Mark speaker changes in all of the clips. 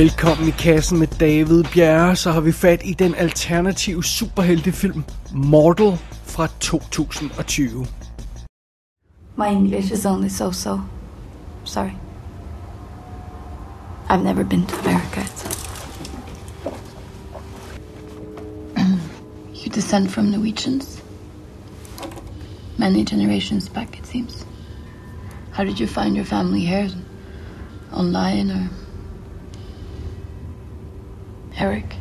Speaker 1: Velkommen i kassen med David Bjerre, så har vi fat i den alternative superheltefilm Mortal fra 2020.
Speaker 2: My English is only so-so. Sorry. I've never been to America. you descend from Norwegians? Many generations back, it seems. How did you find your family here? Online or Eric.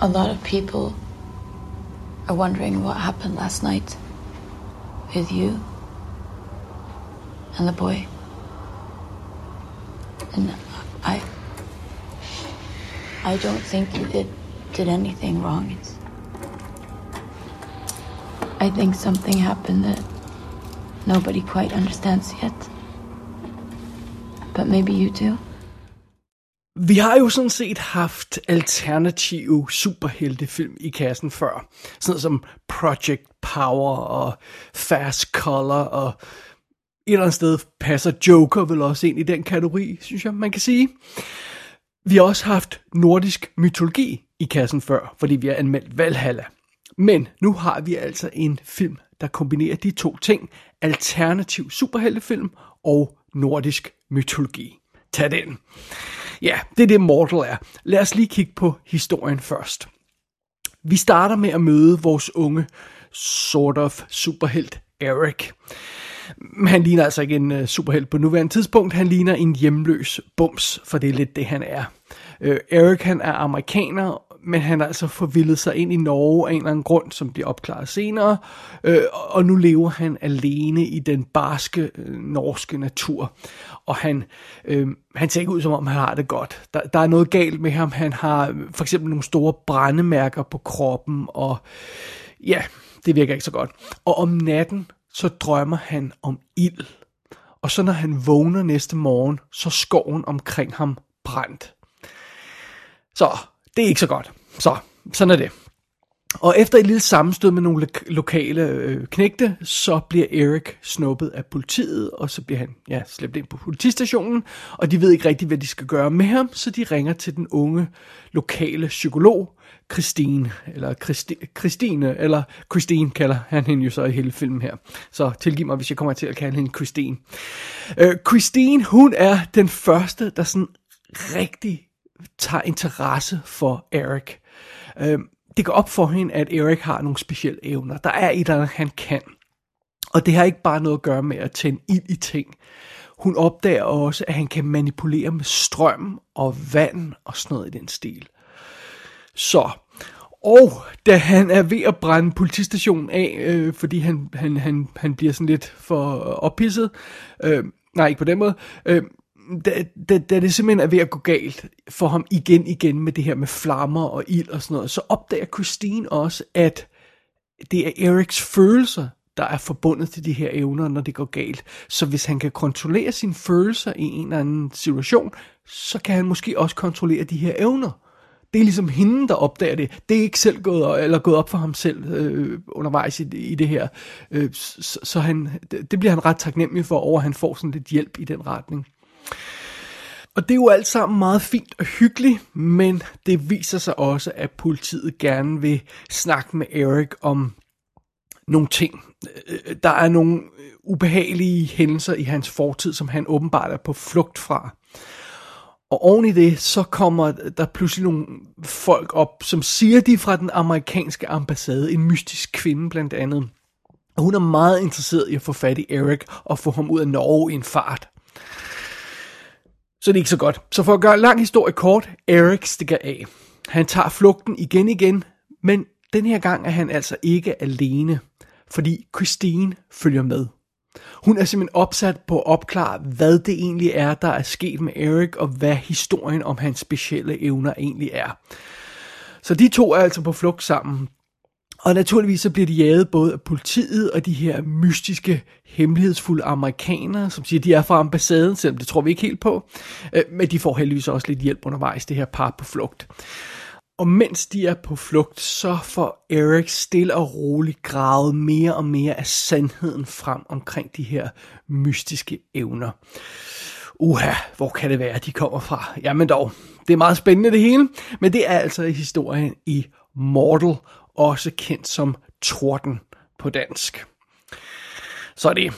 Speaker 2: A lot of people are wondering what happened last night with you and the boy. And I I don't think you did did anything wrong. It's I think something happened that nobody quite understands yet. But maybe you do.
Speaker 1: Vi har jo sådan set haft alternative superheltefilm i kassen før. Sådan som Project Power og Fast Color og et eller andet sted passer Joker vel også ind i den kategori, synes jeg, man kan sige. Vi har også haft nordisk mytologi i kassen før, fordi vi har anmeldt Valhalla. Men nu har vi altså en film, der kombinerer de to ting, alternativ superheltefilm og nordisk mytologi. Tag den. Ja, det er det Mortal er. Lad os lige kigge på historien først. Vi starter med at møde vores unge sort of superhelt Eric. Han ligner altså ikke en uh, superhelt på nuværende tidspunkt. Han ligner en hjemløs bums, for det er lidt det, han er. Uh, Eric han er amerikaner, men han har altså forvildet sig ind i Norge af en eller anden grund, som bliver opklaret senere, øh, og nu lever han alene i den barske øh, norske natur, og han, øh, han ser ikke ud som om, han har det godt. Der, der er noget galt med ham, han har øh, for eksempel nogle store brændemærker på kroppen, og ja, det virker ikke så godt. Og om natten, så drømmer han om ild, og så når han vågner næste morgen, så skoven omkring ham brændt. Så det er ikke så godt. Så, sådan er det. Og efter et lille sammenstød med nogle lo- lokale øh, knægte, så bliver Erik snuppet af politiet, og så bliver han ja, slæbt ind på politistationen, og de ved ikke rigtigt, hvad de skal gøre med ham, så de ringer til den unge lokale psykolog, Christine, eller Christi, Christine, eller Christine kalder han hende jo så i hele filmen her. Så tilgiv mig, hvis jeg kommer til at kalde hende Christine. Øh, Christine, hun er den første, der sådan rigtig tager interesse for Eric. Øh, det går op for hende, at Eric har nogle specielle evner. Der er et eller andet, han kan. Og det har ikke bare noget at gøre med at tænde ild i ting. Hun opdager også, at han kan manipulere med strøm og vand og sådan noget i den stil. Så, og da han er ved at brænde politistationen af, øh, fordi han, han, han, han bliver sådan lidt for ophidset, øh, nej ikke på den måde, øh, da, da, da det simpelthen er ved at gå galt for ham igen igen med det her med flammer og ild og sådan noget, så opdager Christine også, at det er Eriks følelser, der er forbundet til de her evner, når det går galt. Så hvis han kan kontrollere sine følelser i en eller anden situation, så kan han måske også kontrollere de her evner. Det er ligesom hende, der opdager det. Det er ikke selv gået, eller gået op for ham selv øh, undervejs i, i det her. Øh, så, så han, det bliver han ret taknemmelig for, over at han får sådan lidt hjælp i den retning. Og det er jo alt sammen meget fint og hyggeligt, men det viser sig også, at politiet gerne vil snakke med Eric om nogle ting. Øh, øh, der er nogle øh, ubehagelige hændelser i hans fortid, som han åbenbart er på flugt fra. Og oven i det, så kommer der pludselig nogle folk op, som siger de fra den amerikanske ambassade, en mystisk kvinde blandt andet. Og hun er meget interesseret i at få fat i Eric og få ham ud af Norge i en fart. Så det er ikke så godt. Så for at gøre en lang historie kort, Eric stikker af. Han tager flugten igen igen, men den her gang er han altså ikke alene, fordi Christine følger med. Hun er simpelthen opsat på at opklare, hvad det egentlig er, der er sket med Eric, og hvad historien om hans specielle evner egentlig er. Så de to er altså på flugt sammen. Og naturligvis så bliver de jaget både af politiet og de her mystiske, hemmelighedsfulde amerikanere, som siger, at de er fra ambassaden, selvom det tror vi ikke helt på. Øh, men de får heldigvis også lidt hjælp undervejs, det her par på flugt. Og mens de er på flugt, så får Eric stille og roligt gravet mere og mere af sandheden frem omkring de her mystiske evner. Uha, hvor kan det være, de kommer fra? Jamen dog, det er meget spændende det hele, men det er altså historien i Mortal, også kendt som Torden på dansk. Så er det.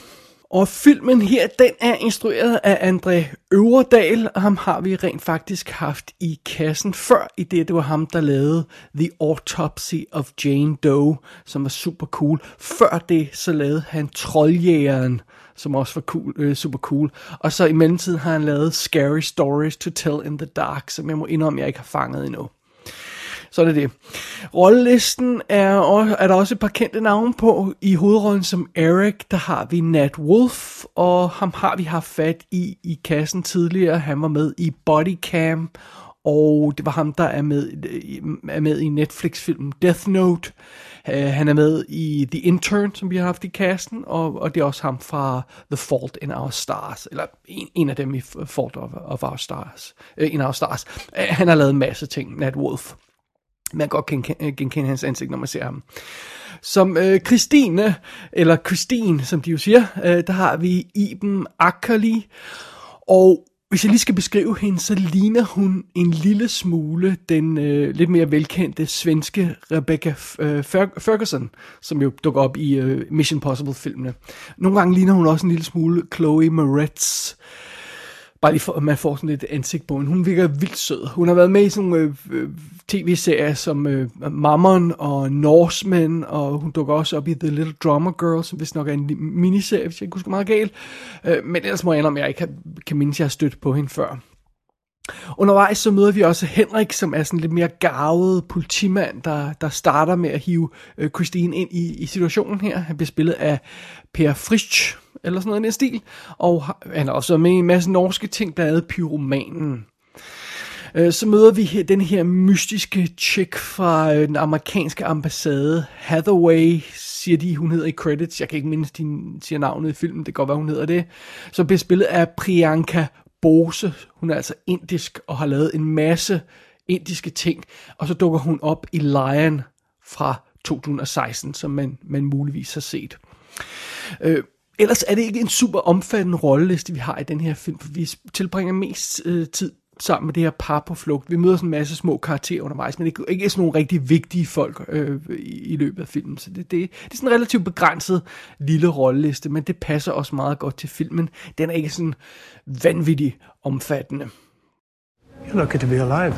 Speaker 1: Og filmen her, den er instrueret af André Øverdal, og ham har vi rent faktisk haft i kassen før, i det det var ham, der lavede The Autopsy of Jane Doe, som var super cool. Før det, så lavede han Trolljægeren, som også var cool, øh, super cool. Og så i mellemtiden har han lavet Scary Stories to Tell in the Dark, som jeg må indrømme, jeg ikke har fanget endnu. Så er det det. Rollelisten er, også, er der også et par kendte navne på. I hovedrollen som Eric, der har vi Nat Wolf, og ham har vi haft fat i i kassen tidligere. Han var med i Bodycam, og det var ham, der er med, er med i Netflix-filmen Death Note. Uh, han er med i The Intern, som vi har haft i kassen, og, og det er også ham fra The Fault in Our Stars, eller en, en af dem i Fault of, of Our Stars, uh, in Our Stars. Uh, han har lavet en masse ting, Nat Wolf. Man godt kan øh, genkende hans ansigt, når man ser ham. Som øh, Christine, eller Christine, som de jo siger, øh, der har vi Iben Akkerli. Og hvis jeg lige skal beskrive hende, så ligner hun en lille smule den øh, lidt mere velkendte svenske Rebecca øh, Ferguson, som jo dukker op i øh, Mission Possible-filmene. Nogle gange ligner hun også en lille smule Chloe Moretz. Øh, Bare lige for, at man får sådan lidt ansigt på hende. Hun virker vildt sød. Hun har været med i sådan nogle øh, øh tv-serier som øh, Mammon og Norseman, og hun dukker også op i The Little Drummer Girl, som vist nok er en miniserie, hvis jeg ikke husker meget galt. Øh, men ellers må jeg indrømme, at jeg ikke kan, kan mindes, at jeg har stødt på hende før. Undervejs så møder vi også Henrik, som er sådan lidt mere gavet politimand, der, der starter med at hive øh, Christine ind i, i situationen her. Han bliver spillet af Per Frisch, eller sådan noget i den stil. Og han har også med i en masse norske ting, blandt andet Pyromanen. Øh, så møder vi den her mystiske chick fra øh, den amerikanske ambassade, Hathaway, siger de, hun hedder i credits. Jeg kan ikke mindst, de siger navnet i filmen, det kan godt være, hun hedder det. Så bliver spillet af Priyanka Bose. Hun er altså indisk og har lavet en masse indiske ting. Og så dukker hun op i Lion fra 2016, som man, man muligvis har set. Øh, ellers er det ikke en super omfattende rolleliste, vi har i den her film, for vi tilbringer mest øh, tid sammen med det her par på flugt. Vi møder sådan en masse små karakterer undervejs, men ikke, ikke sådan nogle rigtig vigtige folk øh, i, i løbet af filmen. Så det, det, det er sådan en relativt begrænset lille rolleliste, men det passer også meget godt til filmen. Den er ikke sådan vanvittig omfattende.
Speaker 3: You're lucky to be alive.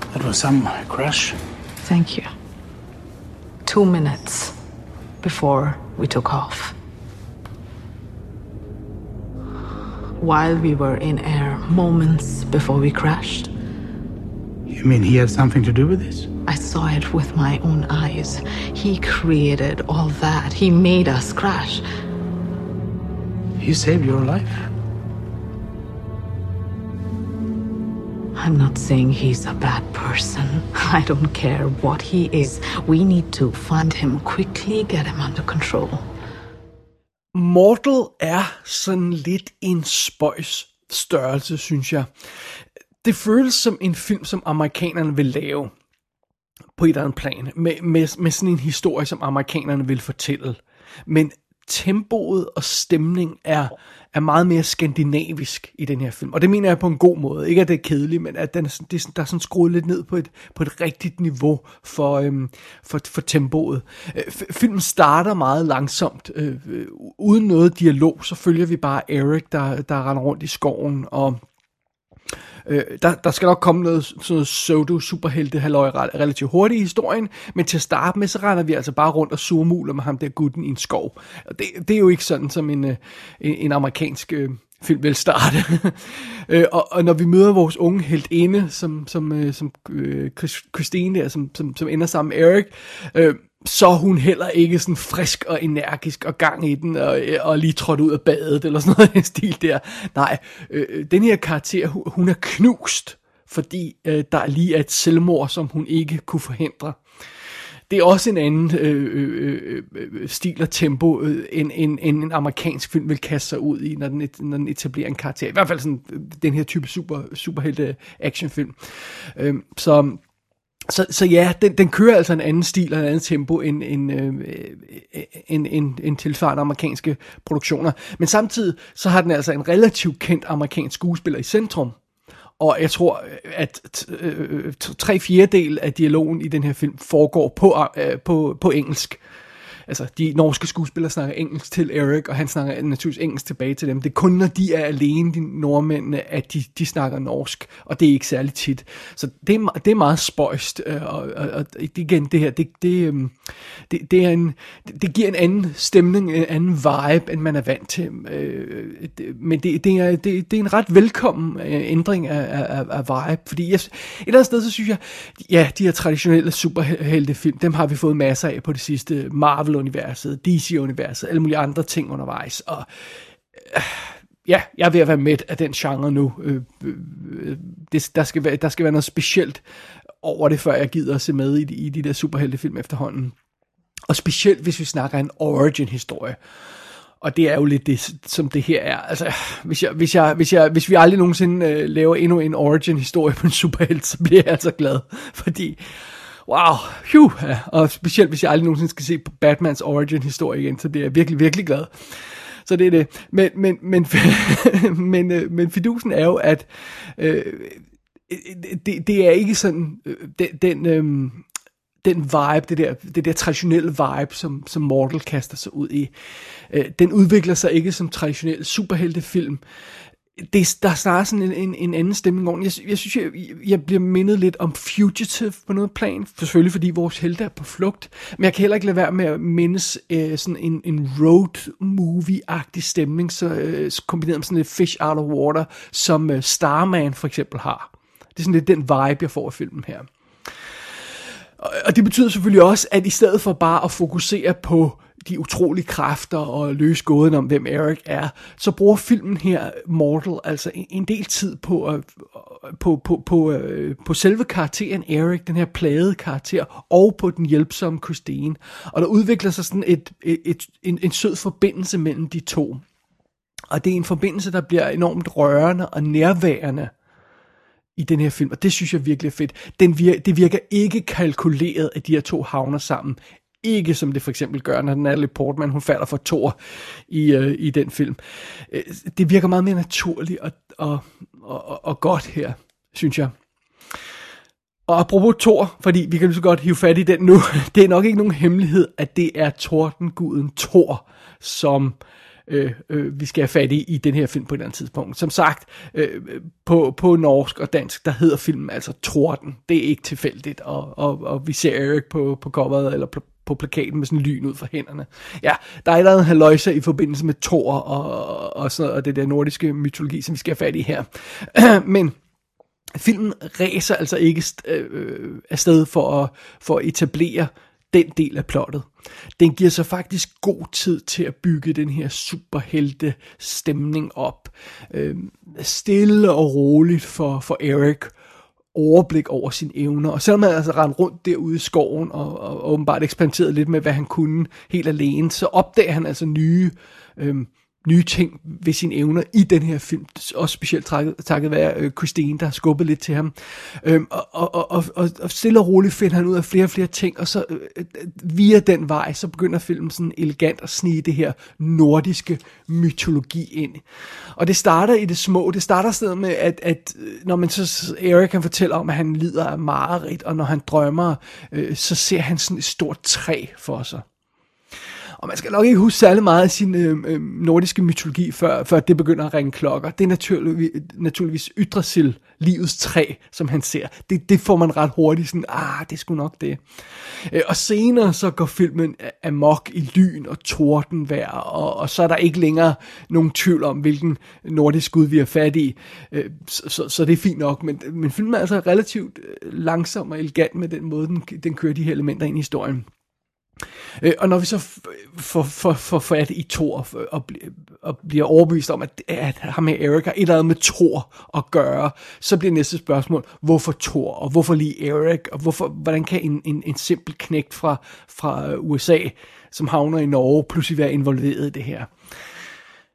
Speaker 3: That was some crash.
Speaker 2: Thank you. Two minutes before we took off. while we were in air, moments before we crashed.
Speaker 3: You mean he had something to do with this?
Speaker 2: I saw it with my own eyes. He created all that. He made us crash.
Speaker 3: He saved your life.
Speaker 2: I'm not saying he's a bad person. I don't care what he is. We need to find him quickly, get him under control.
Speaker 1: Mortal er sådan lidt en spøjs størrelse, synes jeg. Det føles som en film, som amerikanerne vil lave på et eller andet plan, med, med, med sådan en historie, som amerikanerne vil fortælle. Men tempoet og stemning er, er meget mere skandinavisk i den her film. Og det mener jeg på en god måde. Ikke at det er kedeligt, men at den er, det, der er sådan skruet lidt ned på et, på et rigtigt niveau for, øhm, for, for tempoet. Øh, filmen starter meget langsomt. Øh, øh, uden noget dialog, så følger vi bare Eric, der, der render rundt i skoven og Øh, der, der skal nok komme noget, sådan noget pseudo-superhelte halløj relativt hurtigt i historien, men til at starte med, så render vi altså bare rundt og surmuler med ham der gutten i en skov. Og det, det er jo ikke sådan, som en, øh, en, en amerikansk... Øh, film vil starte. øh, og, og når vi møder vores unge inde, som, som, øh, som øh, Christine der, som, som, som ender sammen med Eric, øh, så er hun heller ikke sådan frisk og energisk og gang i den, og, og lige trådt ud af badet, eller sådan noget i stil der. Nej, øh, øh den her karakter, hun er knust, fordi øh, der lige er et selvmord, som hun ikke kunne forhindre. Det er også en anden øh, øh, øh, øh stil og tempo, øh, end, end, end en amerikansk film vil kaste sig ud i, når den, når den etablerer en karakter. I hvert fald sådan den her type super, superhelte actionfilm. Øh, så så, så ja, den, den kører altså en anden stil og en anden tempo end, end, øh, øh, end, end, end tilsvarende amerikanske produktioner. Men samtidig så har den altså en relativt kendt amerikansk skuespiller i centrum. Og jeg tror, at øh, øh tre fjerdedel af dialogen i den her film foregår på, øh, på, på engelsk altså de norske skuespillere snakker engelsk til Eric, og han snakker naturligvis engelsk tilbage til dem. Det er kun, når de er alene, de nordmændene, at de, de snakker norsk, og det er ikke særlig tit. Så det er, det er meget spøjst, øh, og, og, og igen, det her, det, det, øh, det, det, er en, det giver en anden stemning, en anden vibe, end man er vant til. Øh, men det, det, er, det, det er en ret velkommen ændring af, af, af vibe, fordi jeg, et eller andet sted, så synes jeg, ja, de her traditionelle superheltefilm, dem har vi fået masser af på det sidste. Marvel Marvel-universet, DC-universet, alle mulige andre ting undervejs. Og øh, ja, jeg er ved at være med af den genre nu. Øh, øh, det, der, skal være, der skal være noget specielt over det, før jeg gider at se med i, i de der superheltefilm efterhånden. Og specielt hvis vi snakker en origin-historie. Og det er jo lidt det, som det her er. Altså, hvis, jeg, hvis, jeg, hvis, jeg, hvis vi aldrig nogensinde øh, laver endnu en origin-historie på en superhelt, så bliver jeg altså glad. Fordi wow, phew, ja. og specielt hvis jeg aldrig nogensinde skal se på Batmans origin historie igen, så bliver jeg virkelig, virkelig glad. Så det er det. Men, men, men, men, øh, men fidusen er jo, at øh, det, det er ikke sådan, øh, den, den, øh, den vibe, det der, det der traditionelle vibe, som, som Mortal kaster sig ud i, øh, den udvikler sig ikke som traditionel superheltefilm det, der er snarere sådan en, en, en anden stemning over jeg, jeg synes, jeg, jeg bliver mindet lidt om Fugitive på noget plan. Selvfølgelig fordi vores helte er på flugt. Men jeg kan heller ikke lade være med at mindes øh, sådan en, en road movie-agtig stemning, så øh, kombineret med sådan lidt fish out of water, som øh, Starman for eksempel har. Det er sådan lidt den vibe, jeg får af filmen her. Og, og det betyder selvfølgelig også, at i stedet for bare at fokusere på de utrolige kræfter og løse gåden om, hvem Eric er, så bruger filmen her, Mortal, altså en del tid på, at, på, på, på, uh, på selve karakteren Eric, den her plagede karakter, og på den hjælpsomme Christine. Og der udvikler sig sådan et, et, et, en, en sød forbindelse mellem de to. Og det er en forbindelse, der bliver enormt rørende og nærværende i den her film, og det synes jeg virkelig er fedt. Den vir- det virker ikke kalkuleret, at de her to havner sammen. Ikke som det for eksempel gør, når Natalie Portman hun falder for Thor i, øh, i den film. Øh, det virker meget mere naturligt og, og, og, og godt her, synes jeg. Og apropos Thor, fordi vi kan lige så godt hive fat i den nu, det er nok ikke nogen hemmelighed, at det er tordenguden Thor, som øh, øh, vi skal have fat i i den her film på et eller andet tidspunkt. Som sagt, øh, på, på norsk og dansk, der hedder filmen altså Torden. Det er ikke tilfældigt, og, og, og vi ser Erik på, på coveret, eller på, på plakaten med sådan lyn ud fra hænderne. Ja, der er et eller andet haløjse i forbindelse med Thor og, og, sådan og det der nordiske mytologi, som vi skal have fat i her. Men filmen ræser altså ikke øh, øh, afsted for at, for at etablere den del af plottet. Den giver så faktisk god tid til at bygge den her superhelte stemning op. Øh, stille og roligt for, for Eric overblik over sine evner. Og selvom han altså rendte rundt derude i skoven og, og, åbenbart eksperimenterede lidt med, hvad han kunne helt alene, så opdager han altså nye øh, nye ting ved sine evner i den her film. Også specielt takket, takket være øh, Christine, der har skubbet lidt til ham. Øhm, og, og, og, og, og stille og roligt finder han ud af flere og flere ting, og så øh, øh, via den vej, så begynder filmen sådan elegant at snige det her nordiske mytologi ind. Og det starter i det små. Det starter stedet med, at, at øh, når man så, Erik kan fortælle om, at han lider af mareridt, og når han drømmer, øh, så ser han sådan et stort træ for sig. Og man skal nok ikke huske særlig meget af sin øh, nordiske mytologi, før, før det begynder at ringe klokker. Det er naturligvis, naturligvis Yggdrasil, livets træ, som han ser. Det, det får man ret hurtigt sådan, ah, det skulle nok det. Øh, og senere så går filmen amok i lyn og tordenvejr, og, og så er der ikke længere nogen tvivl om, hvilken nordisk gud vi er fat i. Øh, så, så, så det er fint nok, men, men filmen er altså relativt øh, langsom og elegant med den måde, den, den kører de her elementer ind i historien. Øh, og når vi så får for, for, fat i Thor og, og bliver overbevist om, at, at ham med Erik har et eller andet med Thor at gøre, så bliver næste spørgsmål, hvorfor Thor, og hvorfor lige Erik, og hvorfor, hvordan kan en, en, en simpel knægt fra, fra USA, som havner i Norge, pludselig være involveret i det her?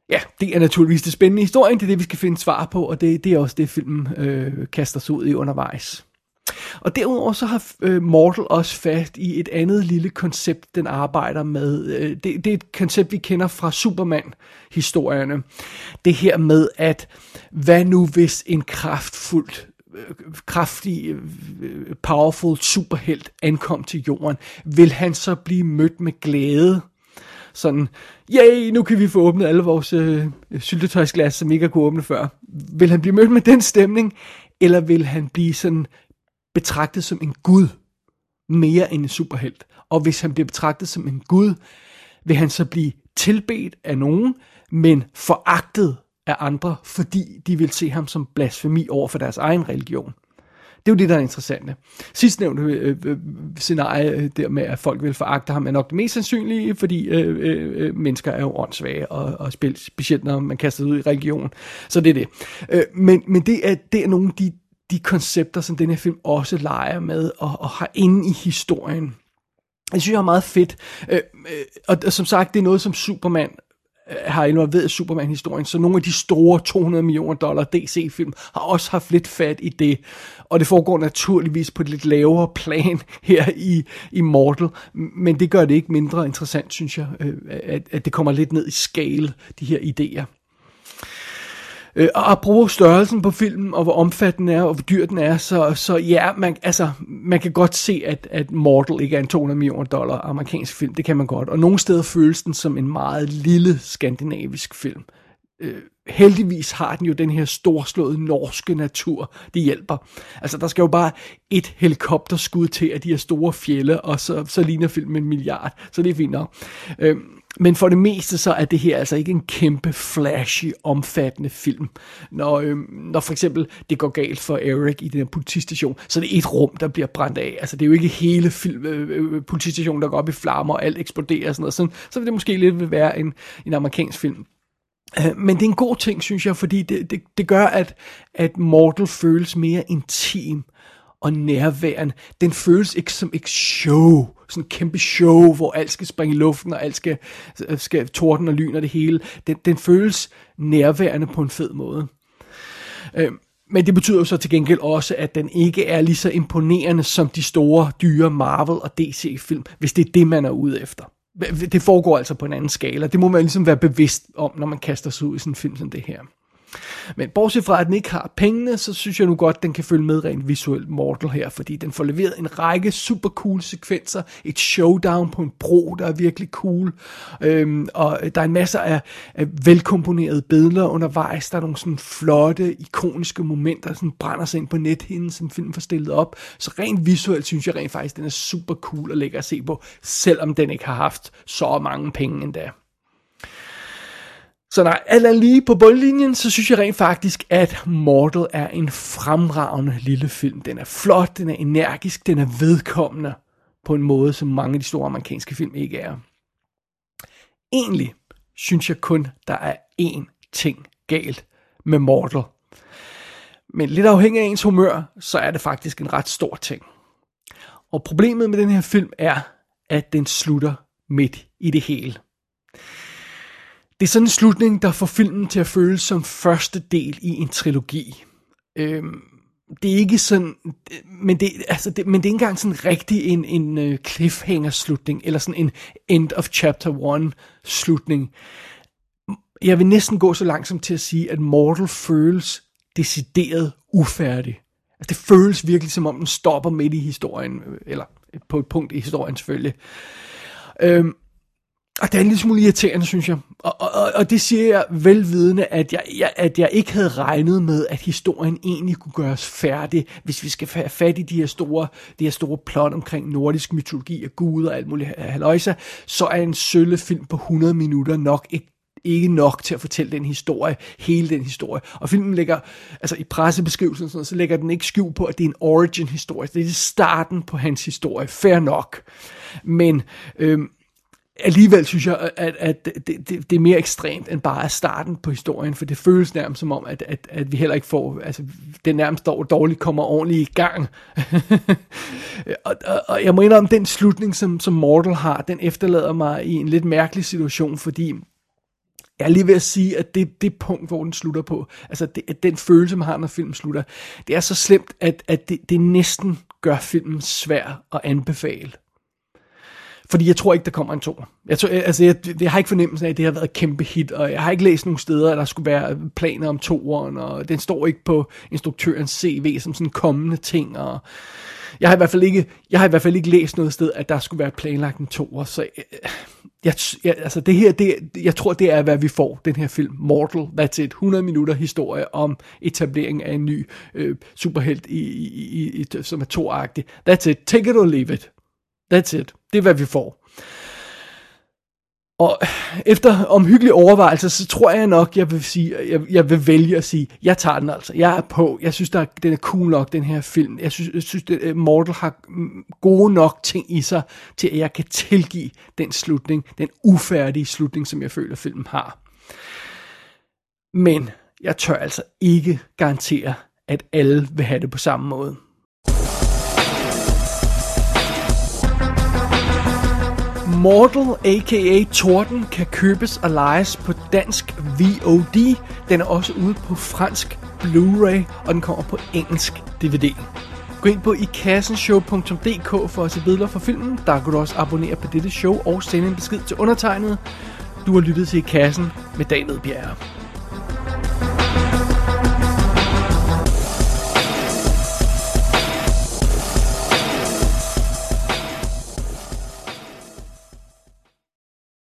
Speaker 1: Ja, det er naturligvis det spændende historie, det er det, vi skal finde svar på, og det, det er også det, filmen øh, kaster sig ud i undervejs. Og derudover så har øh, Mortal også fat i et andet lille koncept, den arbejder med. Øh, det, det er et koncept, vi kender fra Superman-historierne. Det her med, at hvad nu hvis en kraftfuld øh, kraftig, øh, powerful superhelt ankom til jorden, vil han så blive mødt med glæde? Sådan, yay, nu kan vi få åbnet alle vores øh, syltetøjsglas, som ikke har kunne åbne før. Vil han blive mødt med den stemning, eller vil han blive sådan betragtet som en gud, mere end en superhelt? Og hvis han bliver betragtet som en gud, vil han så blive tilbedt af nogen, men foragtet af andre, fordi de vil se ham som blasfemi over for deres egen religion. Det er jo det, der er interessant. Sidst nævnte øh, øh, øh, scenarie øh, der med, at folk vil foragte ham, er nok det mest sandsynlige, fordi øh, øh, øh mennesker er jo åndssvage, og, og specielt når man kaster ud i religion. Så det er det. Øh, men, men det er, det er nogle af de, de koncepter, som den her film også leger med, og, og har inde i historien. Jeg synes, jeg er meget fedt. Øh, øh, og, og som sagt, det er noget, som Superman øh, har involveret Superman-historien, så nogle af de store 200 millioner dollar DC-film har også haft lidt fat i det, og det foregår naturligvis på et lidt lavere plan her i, i Mortal, men det gør det ikke mindre interessant, synes jeg, øh, at, at det kommer lidt ned i scale, de her idéer. Øh, og apropos størrelsen på filmen, og hvor omfattende er, og hvor dyr den er, så, så ja, man, altså, man kan godt se, at, at Mortal ikke er en 200 millioner dollar amerikansk film. Det kan man godt. Og nogle steder føles den som en meget lille skandinavisk film. Øh, heldigvis har den jo den her storslåede norske natur, det hjælper. Altså, der skal jo bare et helikopterskud til af de her store fjelle, og så, så ligner filmen en milliard. Så det er fint nok. Øh, men for det meste så er det her altså ikke en kæmpe, flashy, omfattende film. Når, øh, når for eksempel det går galt for Eric i den her politistation, så er det et rum, der bliver brændt af. Altså det er jo ikke hele film, øh, øh, øh politistationen, der går op i flammer, og alt eksploderer og sådan noget. Så, så vil det måske lidt vil være en, en amerikansk film. Øh, men det er en god ting, synes jeg, fordi det, det, det gør, at, at Mortal føles mere intim og nærværende. Den føles ikke som et show, sådan en kæmpe show, hvor alt skal springe i luften, og alt skal, øh, skal torden og lyn og det hele. Den, den føles nærværende på en fed måde. Øh, men det betyder jo så til gengæld også, at den ikke er lige så imponerende som de store, dyre Marvel og DC-film, hvis det er det, man er ude efter. Det foregår altså på en anden skala. Det må man ligesom være bevidst om, når man kaster sig ud i sådan en film som det her. Men bortset fra, at den ikke har pengene, så synes jeg nu godt, at den kan følge med rent visuelt Mortal her, fordi den får leveret en række super cool sekvenser, et showdown på en bro, der er virkelig cool, øhm, og der er en masse af, af velkomponerede billeder undervejs, der er nogle sådan flotte, ikoniske momenter, der sådan brænder sig ind på nethinden, som filmen får stillet op, så rent visuelt synes jeg rent faktisk, den er super cool og lækker at se på, selvom den ikke har haft så mange penge endda. Så nej, alt lige på bundlinjen, så synes jeg rent faktisk, at Mortal er en fremragende lille film. Den er flot, den er energisk, den er vedkommende på en måde, som mange af de store amerikanske film ikke er. Egentlig synes jeg kun, der er én ting galt med Mortal. Men lidt afhængig af ens humør, så er det faktisk en ret stor ting. Og problemet med den her film er, at den slutter midt i det hele. Det er sådan en slutning, der får filmen til at føles som første del i en trilogi. Øhm, det er ikke sådan, men det, altså det, men det er ikke engang sådan rigtig en, en øh, cliffhanger-slutning, eller sådan en end of chapter 1 slutning. Jeg vil næsten gå så langsomt til at sige, at Mortal føles decideret ufærdig. Altså det føles virkelig som om den stopper midt i historien, eller på et punkt i historien selvfølgelig. Øhm, og det er en lille smule irriterende, synes jeg. Og, og, og det siger jeg velvidende, at jeg, jeg, at jeg ikke havde regnet med, at historien egentlig kunne gøres færdig, hvis vi skal have fat i de her store, de her store plot omkring nordisk mytologi og guder og alt muligt haløjsa, så er en sølle film på 100 minutter nok ikke ikke nok til at fortælle den historie, hele den historie. Og filmen lægger, altså i pressebeskrivelsen, sådan, så lægger den ikke skjul på, at det er en origin historie. Det er starten på hans historie. Fair nok. Men øhm, alligevel synes jeg, at, at det, det, det er mere ekstremt end bare starten på historien, for det føles nærmest som om, at, at, at vi heller ikke får, altså det nærmest dårligt kommer ordentligt i gang. og, og, og jeg må indrømme, den slutning, som, som Mortal har, den efterlader mig i en lidt mærkelig situation, fordi jeg er lige ved at sige, at det, det punkt, hvor den slutter på, altså det, at den følelse, man har, når filmen slutter, det er så slemt, at, at det, det næsten gør filmen svær at anbefale. Fordi jeg tror ikke, der kommer en to. Jeg, tror, altså, jeg, jeg har ikke fornemmelsen af, at det har været et kæmpe hit, og jeg har ikke læst nogen steder, at der skulle være planer om toeren, og den står ikke på instruktørens CV som sådan kommende ting, og jeg har i hvert fald ikke, jeg har i hvert fald ikke læst noget sted, at der skulle være planlagt en toer, så øh, jeg, jeg, altså det her, det, jeg tror, det er, hvad vi får, den her film, Mortal, that's it, 100 minutter historie om etablering af en ny øh, superhelt, i, i, i, som er toagtig. That's it, take it or leave it. That's it. Det er, hvad vi får. Og efter omhyggelig overvejelse, så tror jeg nok, jeg vil, sige, jeg, jeg vil vælge at sige, jeg tager den altså. Jeg er på. Jeg synes, der, den er cool nok, den her film. Jeg synes, jeg synes det, øh, Mortal har mm, gode nok ting i sig, til at jeg kan tilgive den slutning, den ufærdige slutning, som jeg føler, filmen har. Men jeg tør altså ikke garantere, at alle vil have det på samme måde. Mortal, a.k.a. Torden, kan købes og lejes på dansk VOD. Den er også ude på fransk Blu-ray, og den kommer på engelsk DVD. Gå ind på ikassenshow.dk for at se billeder fra filmen. Der kan du også abonnere på dette show og sende en besked til undertegnet. Du har lyttet til I Kassen med Daniel Bjerre.